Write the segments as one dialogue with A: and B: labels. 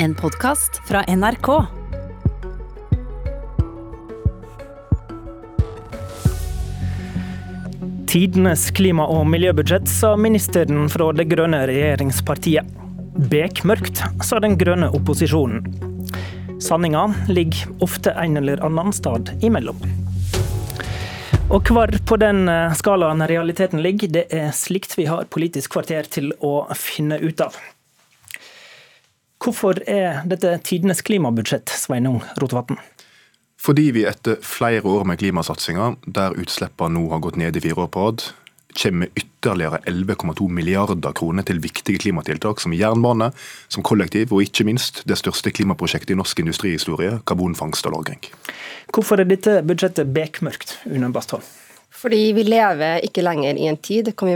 A: En podkast fra NRK.
B: Tidenes klima- og miljøbudsjett, sa ministeren fra det grønne regjeringspartiet. Bekmørkt, sa den grønne opposisjonen. Sanninga ligger ofte en eller annen stad imellom. Og hvor på den eh, skalaen realiteten ligger, det er slikt vi har Politisk kvarter til å finne ut av. Hvorfor er dette tidenes klimabudsjett, Sveinung Rotevatn?
C: Fordi vi etter flere år med klimasatsinger, der utslippene nå har gått ned i fire år på rad, kommer med ytterligere 11,2 milliarder kroner til viktige klimatiltak som jernbane, som kollektiv og ikke minst det største klimaprosjektet i norsk industrihistorie, karbonfangst og -lagring.
B: Hvorfor er dette budsjettet bekmørkt, Une Bastholm?
D: Fordi vi lever ikke lenger i en tid hvor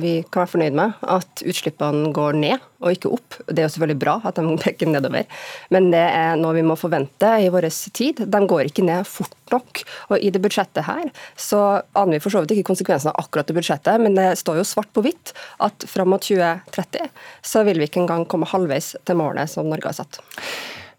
D: vi kan være fornøyd med at utslippene går ned og ikke opp. Det er jo selvfølgelig bra at de peker nedover, men det er noe vi må forvente i vår tid. De går ikke ned fort nok. Og I det budsjettet her så aner vi for så vidt ikke konsekvensene av akkurat det budsjettet, men det står jo svart på hvitt at fram mot 2030 så vil vi ikke engang komme halvveis til målet som Norge har satt.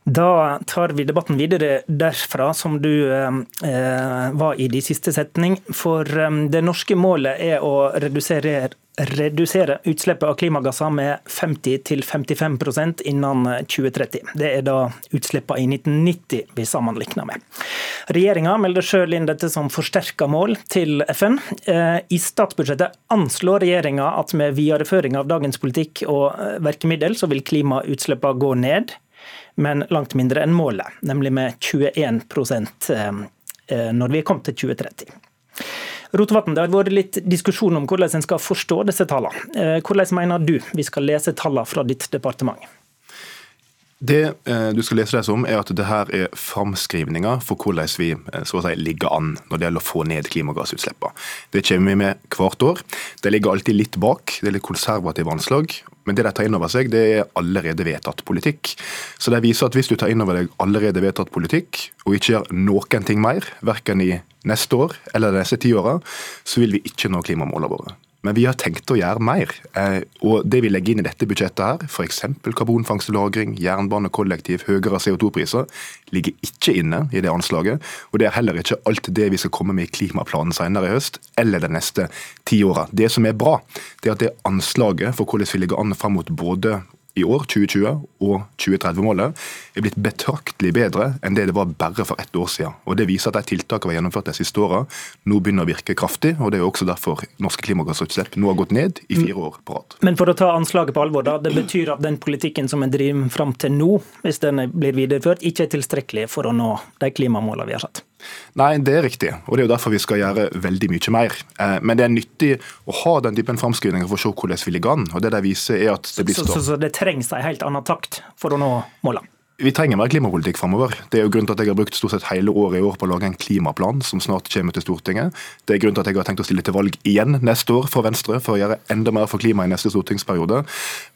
B: Da tar vi debatten videre derfra, som du eh, var i de siste setning. For eh, det norske målet er å redusere, redusere utslippet av klimagasser med 50-55% innen 2030. Det er da utslippene i 1990 vi sammenligner med. Regjeringa melder sjøl inn dette som forsterka mål til FN. Eh, I statsbudsjettet anslår regjeringa at med videreføring av dagens politikk og eh, virkemiddel, så vil klimautslippene gå ned men langt mindre enn målet, nemlig med 21 eh, eh, når vi er kommet til 2030. Rotevatn, det har vært litt diskusjon om hvordan en skal forstå disse tallene. Eh, hvordan mener du vi skal lese tallene fra ditt departement?
C: Det du skal lese deg som, er at det her er framskrivninger for hvordan vi så å si, ligger an når det gjelder å få ned klimagassutslippene. Det kommer vi med hvert år. Det ligger alltid litt bak, det er litt konservative anslag. Men det de tar inn over seg, det er allerede vedtatt politikk. Så det viser at hvis du tar inn over deg allerede vedtatt politikk, og ikke gjør noen ting mer, verken i neste år eller de neste ti åra, så vil vi ikke nå klimamålene våre. Men vi har tenkt å gjøre mer. Eh, og Det vi legger inn i dette budsjettet, her, f.eks. karbonfangst og -lagring, jernbane, kollektiv, høyere CO2-priser, ligger ikke inne i det anslaget. Og det er heller ikke alt det vi skal komme med i klimaplanen senere i høst, eller de neste ti åra. Det som er bra, det er at det anslaget for hvordan vi ligger an fram mot både i år, 2020, og 2030-målet er blitt betraktelig bedre enn det det var bare for ett år siden. Og Det viser at de tiltakene vi har gjennomført de siste åra, nå begynner å virke kraftig. og Det er jo også derfor norske klimagassutslipp nå har gått ned i fire år på rad.
B: Men for å ta anslaget på alvor, da. Det betyr at den politikken som en driver fram til nå, hvis den blir videreført, ikke er tilstrekkelig for å nå de klimamålene vi har satt?
C: Nei, det er riktig. Og det er jo derfor vi skal gjøre veldig mye mer. Eh, men det er nyttig å ha den typen framskrivninger for å se hvordan vi ligger an. Og det de viser er at det blir
B: så, så, så det trengs en helt annen takt for å nå målene?
C: Vi trenger mer klimapolitikk framover. Det er jo grunnen til at jeg har brukt stort sett hele året i år på å lage en klimaplan som snart kommer til Stortinget. Det er grunnen til at jeg har tenkt å stille til valg igjen neste år for Venstre, for å gjøre enda mer for klimaet i neste stortingsperiode.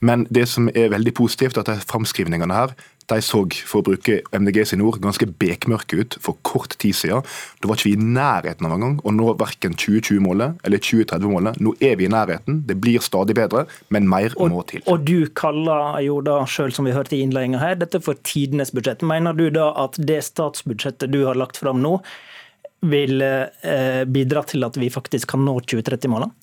C: Men det som er veldig positivt, er at framskrivningene her de så, for å bruke MDG sin ord, ganske bekmørke ut for kort tid siden. Da var ikke vi i nærheten av engang å nå verken 2020-målet eller 2030-målet. Nå er vi i nærheten. Det blir stadig bedre, men mer
B: og,
C: må til.
B: Og du kaller jo da sjøl, som vi hørte i innledninga her, dette for tidenes budsjett. Mener du da at det statsbudsjettet du har lagt fram nå, vil eh, bidra til at vi faktisk kan nå 2030-målene?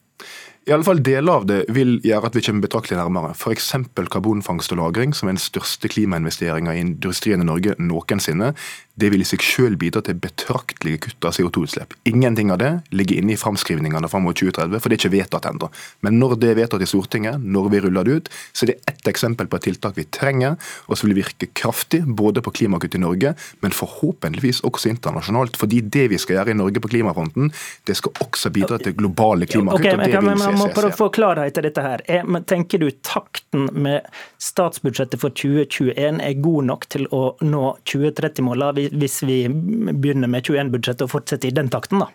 C: I alle fall Deler av det vil gjøre at vi kommer betraktelig nærmere. F.eks. karbonfangst og -lagring, som er den største klimainvesteringa i industrien i Norge noensinne. Det vil i seg selv bidra til betraktelige kutt av CO2-utslipp. Ingenting av det ligger inne i framskrivningene fram mot 2030, for det er ikke vedtatt ennå. Men når det er vedtatt i Stortinget, når vi ruller det ut, så er det ett eksempel på et tiltak vi trenger, og som vil virke kraftig både på klimakutt i Norge, men forhåpentligvis også internasjonalt. Fordi det vi skal gjøre i Norge på klimafronten, det skal også bidra til globale klimakutt.
B: Okay, det vil CCC må å få klarhet i dette her. Tenker du takten med statsbudsjettet for 2021 er god nok til å nå 2030-målene? Hvis vi begynner med 21-budsjettet og fortsetter i den takten, da?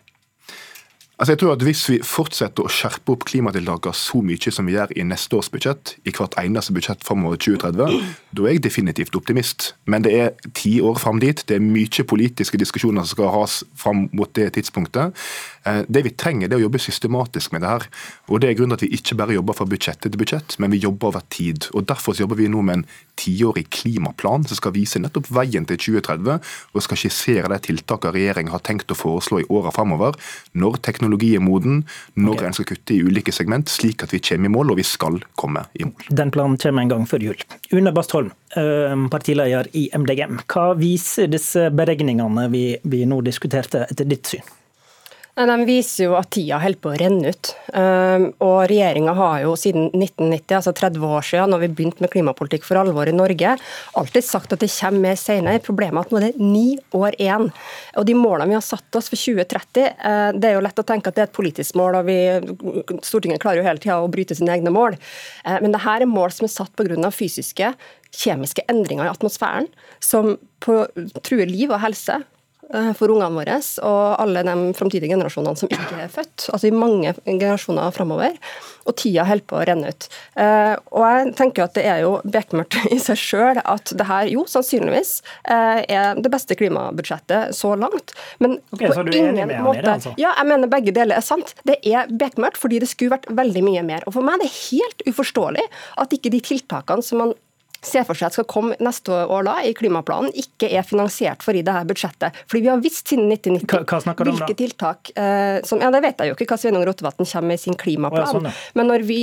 C: Altså jeg tror at Hvis vi fortsetter å skjerpe opp klimatiltakene så mye som vi gjør i neste års budsjett, i hvert eneste budsjett framover 2030, da er jeg definitivt optimist. Men det er ti år fram dit. Det er mye politiske diskusjoner som skal has fram mot det tidspunktet. Eh, det vi trenger, det er å jobbe systematisk med det her. Og Det er grunnen til at vi ikke bare jobber fra budsjett til budsjett, men vi jobber over tid. Og Derfor jobber vi nå med en tiårig klimaplan som skal vise nettopp veien til 2030, og skal skissere de tiltakene regjeringen har tenkt å foreslå i åra framover. Når teknologi teknologi er moden, når okay. en skal kutte i ulike segment, slik at vi kommer i mål, og vi skal komme i mål.
B: Den planen kommer en gang før jul. Une Bastholm, partileder i MDGM. Hva viser disse beregningene vi, vi nå diskuterte, etter ditt syn?
D: De viser jo at tida holder på å renne ut. Ehm, og Regjeringa har jo siden 1990, altså 30 år siden, når vi begynte med klimapolitikk for alvor i Norge, alltid sagt at det kommer mer senere. Problemet er at nå er det ni år igjen. Og De målene vi har satt oss for 2030, eh, det er jo lett å tenke at det er et politisk mål, og vi, Stortinget klarer jo hele tida å bryte sine egne mål. Eh, men det her er mål som er satt pga. fysiske kjemiske endringer i atmosfæren som truer liv og helse for ungene våre og alle de framtidige generasjonene som ikke er født. Altså i mange generasjoner framover. Og tida holder på å renne ut. Eh, og jeg tenker at det er jo bekmørkt i seg sjøl at det her jo sannsynligvis eh, er det beste klimabudsjettet så langt. Men
B: okay, på ingen måte det, altså.
D: Ja, jeg mener begge deler er sant. Det er bekmørkt fordi det skulle vært veldig mye mer. Og for meg er det helt uforståelig at ikke de tiltakene som man ser for seg at skal komme neste år da, i klimaplanen, ikke er finansiert for i dette budsjettet. Fordi vi har visst siden 1990
B: hva, hva hvilke
D: om, tiltak eh, som, Ja, det vet jeg jo ikke hva Sveinung Rotevatn kommer med i sin klimaplan. Ja, sånn, ja. Men når vi,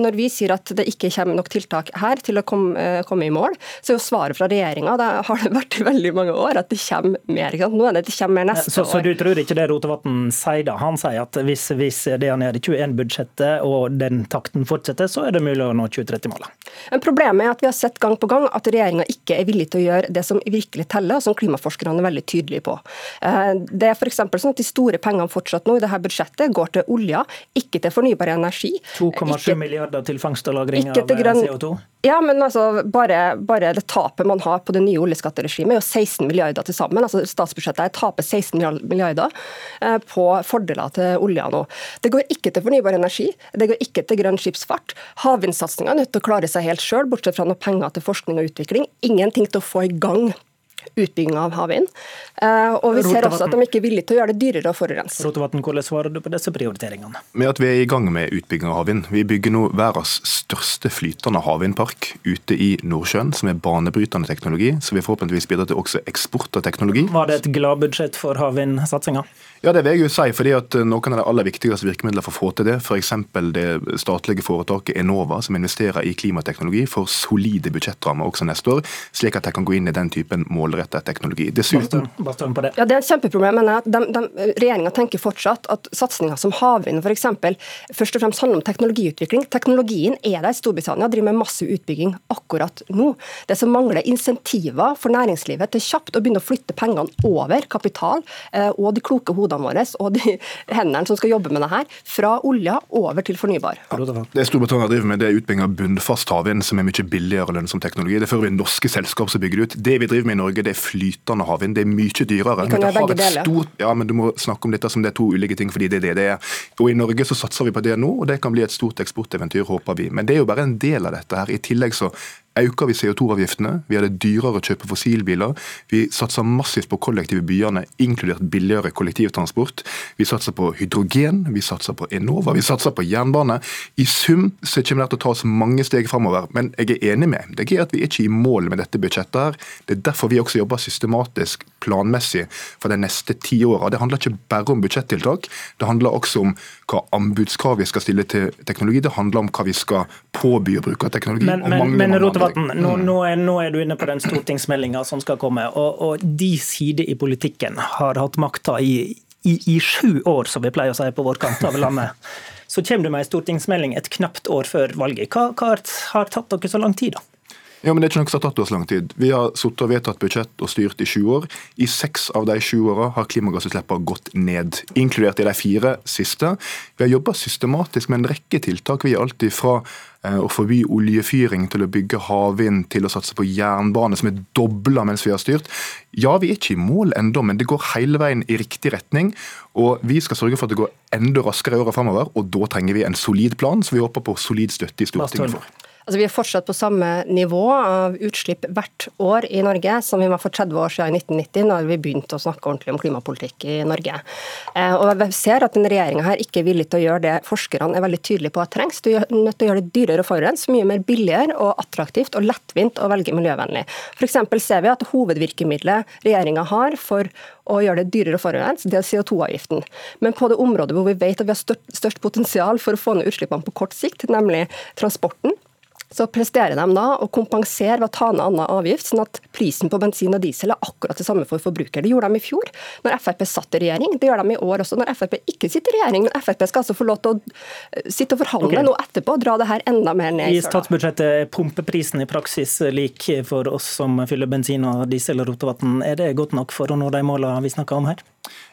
D: når vi, sier at det ikke kommer nok tiltak her til å komme, eh, komme i mål, så er jo svaret fra regjeringa det har det vært i veldig mange år at det kommer mer. Nå er det det kommer mer neste
B: så,
D: år.
B: Så du tror ikke det Rotevatn sier da? Han sier at hvis, hvis det han gjør i 21-budsjettet og den takten fortsetter, så er det mulig å nå 2030-målet?
D: Problemet er at vi har sett gang på gang at regjeringa ikke er villig til å gjøre det som virkelig teller, og som klimaforskerne er veldig tydelige på. Eh, det er for sånn at de store pengene fortsatt nå i dette budsjettet går til olja, ikke til fornybar energi.
B: 2,7 milliarder til fangst og lagring av CO2?
D: Ja, men altså, bare, bare, det tapet man har på det nye oljeskatteregimet, er jo 16 milliarder til sammen. Altså, statsbudsjettet taper 16 milliarder eh, på fordeler til olja nå. Det går ikke til fornybar energi, det går ikke til grønn skipsfart. Havvindsatsinga er nødt til å klare seg helt sjøl, bortsett fra noen penger til forskning og utvikling. Ingenting til å få i gang utbygging av havvind. Eh, og vi ser også at de ikke er villige til å gjøre det dyrere å forurense.
B: Rotevatn, hvordan svarer du på disse prioriteringene?
C: Med at Vi er i gang med utbygging av havvind. Vi bygger nå verdens største flytende havvindpark ute i Nordsjøen, som er banebrytende teknologi. Så vi forhåpentligvis bidrar til også eksport av teknologi.
B: Var det et gladbudsjett for havvindsatsinga?
C: Ja, det vil jeg jo si. fordi at Noen av de aller viktigste virkemidlene for å få til det, f.eks. det statlige foretaket Enova, som investerer i klimateknologi, får solide budsjettrammer også neste år, slik at de kan gå inn i den typen målretta teknologi.
B: Dessuten, det.
D: Ja, det er et kjempeproblem. men de, de, Regjeringa tenker fortsatt at satsinger som havvind f.eks. først og fremst handler om teknologiutvikling. Teknologien er der. Storbritannia driver med massiv utbygging akkurat nå. Det som mangler insentiver for næringslivet til kjapt å begynne å flytte pengene over kapital eh, og de kloke hodene våre og de hendene som skal jobbe med det her, fra olja over til fornybar.
C: Det Storbritannia driver med, det er utbygging av bunnfast havvind, som er mye billigere og lønnsom teknologi. Det fører vi norske selskap som bygger det ut. Det vi driver med i Norge, det er flytende havvind. Det er mye dyrere.
D: Men, det stort,
C: ja, men du må snakke om dette som det er to ulike ting, fordi det er det det er. Og I Norge så satser vi på det nå, og det kan bli et stort eksporteventyr, håper vi. Men det er jo bare en del av dette her. I tillegg så øker vi CO2-avgiftene. Vi det dyrere å kjøpe fossilbiler. Vi satser massivt på kollektive byene, inkludert billigere kollektivtransport. Vi satser på hydrogen, vi satser på Enova, vi satser på jernbane. I sum så kommer det til å ta oss mange steg framover. Men jeg er enig med deg at vi er ikke i mål med dette budsjettet. her. Det er derfor vi også jobber systematisk, planmessig, for de neste ti åra. Det handler ikke bare om budsjettiltak. Det handler også om hva anbudskrav vi skal stille til teknologi. Det handler om hva vi skal påby å bruke av teknologi.
B: Men, men, men Rotevatn, nå, mm. nå, nå, er, du inne på den stortingsmeldinga som skal komme. Og, og de sider i politikken har hatt makta i, i, i sju år, som vi pleier å si på vår kant av landet. Så kommer du med en stortingsmelding et knapt år før valget. Hva, hva har tatt dere så lang tid, da?
C: Ja, men Det er ikke noe som har tatt oss lang tid. Vi har sittet og vedtatt budsjett og styrt i sju år. I seks av de sju åra har klimagassutslippene gått ned, inkludert i de fire siste. Vi har jobba systematisk med en rekke tiltak. Vi er alltid fra eh, å forby oljefyring til å bygge havvind til å satse på jernbane, som er dobla mens vi har styrt. Ja, vi er ikke i mål ennå, men det går hele veien i riktig retning. Og vi skal sørge for at det går enda raskere i åra framover, og da trenger vi en solid plan, som vi håper på solid støtte i Stortinget for.
D: Altså, vi er fortsatt på samme nivå av utslipp hvert år i Norge som vi var for 30 år siden i 1990, da vi begynte å snakke ordentlig om klimapolitikk i Norge. Eh, og Vi ser at denne regjeringa her ikke er villig til å gjøre det forskerne er veldig tydelige på at trengs. Du er nødt til å gjøre det dyrere å forurense, mye mer billigere og attraktivt og lettvint å velge miljøvennlig. F.eks. ser vi at hovedvirkemidlet regjeringa har for å gjøre det dyrere å forurense, det er CO2-avgiften. Men på det området hvor vi vet at vi har størst potensial for å få ned utslippene på kort sikt, nemlig transporten, så presterer de da å kompensere ved å ta ned annen avgift, sånn at prisen på bensin og diesel er akkurat det samme for forbruker. Det gjorde de i fjor, når Frp satt i regjering. Det gjør de i år også, når Frp ikke sitter i regjering. Men Frp skal altså få lov til å eh, sitte og forhandle okay. nå etterpå og dra det her enda mer ned.
B: I statsbudsjettet er pumpeprisen i praksis lik for oss som fyller bensin og diesel og rotevann. Er det godt nok for å nå de målene vi snakker om her?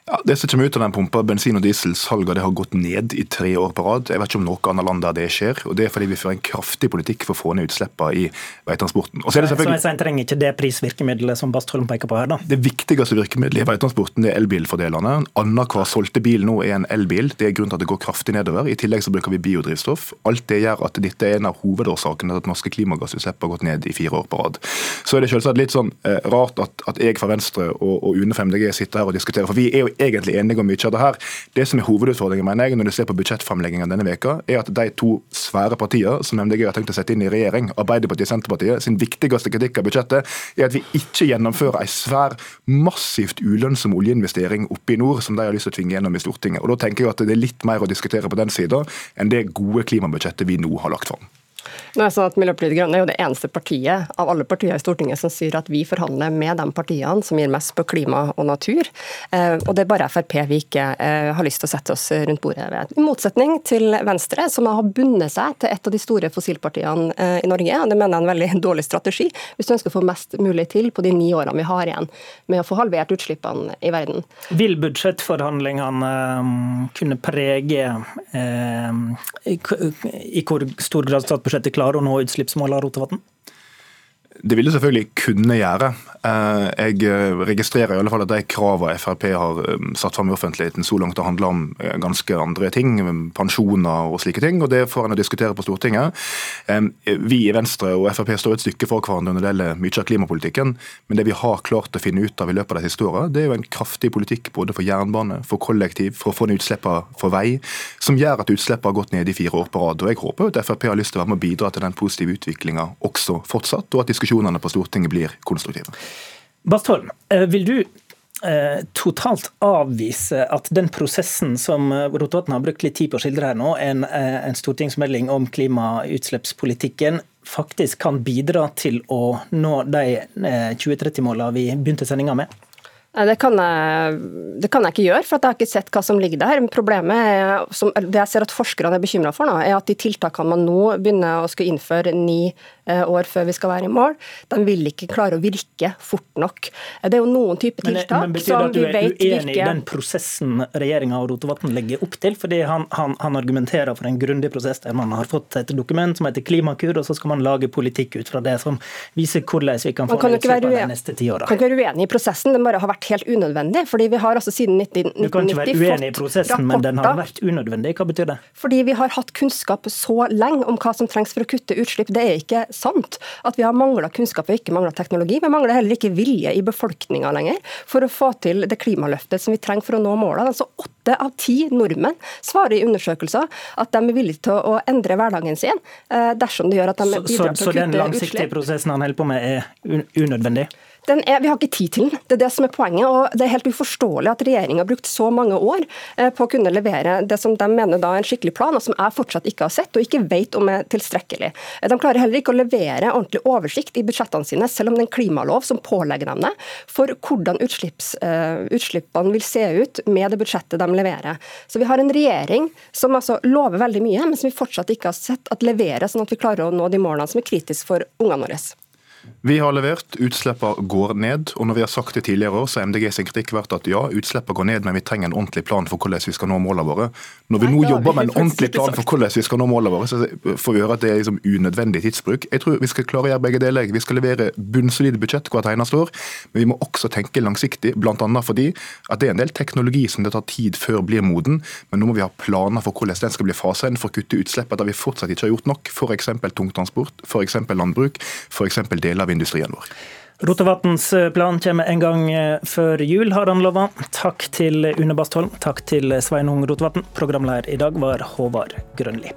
C: Ja, det som kommer ut av den pumpa, Bensin- og dieselsalget har gått ned i tre år på rad. Jeg vet ikke om noe annet land der det skjer. og Det er fordi vi fører en kraftig politikk for å få ned utslippene i veitransporten.
B: Og så, er det selvfølgelig... så jeg trenger ikke det prisvirkemiddelet som Bastholm peker på her, da?
C: Det viktigste virkemiddelet i veitransporten er elbilfordelene. Annenhver solgte bil nå er en elbil. Det er grunnen til at det går kraftig nedover. I tillegg så bruker vi biodrivstoff. Alt det gjør at dette er en av hovedårsakene til at norske klimagassutslipp har gått ned i fire år på rad. Så er det selvsagt litt sånn eh, rart at, at, jeg fra Venstre og, og UNE 5DG sitter her og diskuterer. for vi er jo egentlig enige om mye av det her. Det som er hovedutfordringen mener jeg, når du ser på budsjettframleggingen denne veka, er at de to svære partiene som MDG har tenkt å sette inn i regjering, Arbeiderpartiet og Senterpartiet, sin viktigste kritikk av budsjettet er at vi ikke gjennomfører en svær, massivt ulønnsom oljeinvestering oppe i nord, som de har lyst til å tvinge gjennom i Stortinget. Og Da tenker jeg at det er litt mer å diskutere på den sida enn det gode klimabudsjettet vi nå har lagt fram.
D: Nå er det sånn at Miljøpartiet De Grønne er jo det eneste partiet av alle partier i Stortinget som sier at vi forhandler med de partiene som gir mest på klima og natur. Eh, og det er bare Frp vi ikke eh, har lyst til å sette oss rundt bordet ved. I motsetning til Venstre, som har bundet seg til et av de store fossilpartiene eh, i Norge. og Det mener jeg er en veldig dårlig strategi, hvis du ønsker å få mest mulig til på de ni årene vi har igjen med å få halvert utslippene i verden.
B: Vil budsjettforhandlingene kunne prege i hvor stor grad statsbudsjettet klarer å nå utslippsmålene av Rotevatn?
C: Det vil det selvfølgelig kunne gjøre. Eh, jeg eh, registrerer i alle fall at de kravene Frp har eh, satt fram i offentligheten så langt har handla om ganske andre ting, pensjoner og slike ting, og det får en å diskutere på Stortinget. Vi i Venstre og Frp står et stykke for hverandre når det gjelder mye av klimapolitikken, men det vi har klart å finne ut av i løpet av de siste åra, det er jo en kraftig politikk både for jernbane, for kollektiv, for å få ned utslippene for vei, som gjør at utslippene har gått ned i fire år på rad. Og Jeg håper at Frp har lyst til å være med og bidra til den positive utviklinga også fortsatt, og at diskusjonene på Stortinget blir konstruktive.
B: Bastholm, eh, vil du eh, totalt avvise at den prosessen som eh, Rotevatn har brukt litt tid på å skildre her nå, en, en stortingsmelding om klimautslippspolitikken, faktisk kan bidra til å nå de 2030-målene vi begynte sendinga med?
D: Det kan, jeg, det kan, jeg, ikke gjøre, for jeg har ikke sett hva som ligger der. Problemet er, som, det jeg ser at forskerne er bekymra for nå, er at de tiltakene man nå begynner å skulle innføre ni eh, år før vi skal være i mål, de vil ikke klare å virke fort nok. Det er jo noen typer tiltak
B: men, men som vi vet virker. Betyr det at du er uenig i den prosessen regjeringa og Rotevatn legger opp til? Fordi han, han, han, argumenterer for en grundig prosess der man har fått et dokument som heter Klimakur, og så skal man lage politikk ut fra det som viser hvordan vi kan få utslippene de neste ti.
D: Man kan ikke være uenig i prosessen, den bare har vært vært helt unødvendig. fordi vi har altså siden 1990
B: Du kan ikke være uenig i prosessen, men den har vært unødvendig. Hva betyr det?
D: Fordi vi har hatt kunnskap så lenge om hva som trengs for å kutte utslipp. Det er ikke sant at vi har mangla kunnskap og ikke mangla teknologi. Vi mangler heller ikke vilje i befolkninga lenger for å få til det klimaløftet som vi trenger for å nå målene. Altså Åtte av ti nordmenn svarer i undersøkelser at de er villige til å endre hverdagen sin eh, dersom det gjør at de bidrar til å kutte utslipp.
B: Så den langsiktige prosessen han holder på med er unødvendig?
D: Er, vi har ikke tid til den. Det er det som er poenget. og Det er helt uforståelig at regjeringa har brukt så mange år eh, på å kunne levere det som de mener da er en skikkelig plan, og som jeg fortsatt ikke har sett og ikke vet om er tilstrekkelig. Eh, de klarer heller ikke å levere ordentlig oversikt i budsjettene sine, selv om det er en klimalov som pålegger dem det, for hvordan uh, utslippene vil se ut med det budsjettet de leverer. Så vi har en regjering som altså lover veldig mye, men som vi fortsatt ikke har sett at leverer, sånn at vi klarer å nå de målene som er kritiske for ungene våre.
C: Vi har levert, utslippene går ned. og når vi har sagt det tidligere år, så har MDG sin kritikk vært at ja, utslippene går ned, men vi trenger en ordentlig plan for hvordan vi skal nå målene våre. Når vi
D: Nei,
C: nå jobber med en ordentlig plan for hvordan vi skal nå målene våre, så får vi høre at det er liksom unødvendig tidsbruk. Jeg tror vi skal klare å gjøre begge deler. Vi skal levere bunnsolide budsjett hvert eneste år, men vi må også tenke langsiktig, bl.a. fordi at det er en del teknologi som det tar tid før blir moden, men nå må vi ha planer for hvordan den skal bli fasa inn for å kutte utslippene der vi fortsatt ikke har gjort nok, f.eks. tungtransport, f.eks. landbruk, f.eks. deler av industrien vår.
B: Rotevatns plan kommer en gang eh, før jul, har han lova. Takk til Une Bastholm, takk til Sveinung Rotevatn. Programleder i dag var Håvard Grønli.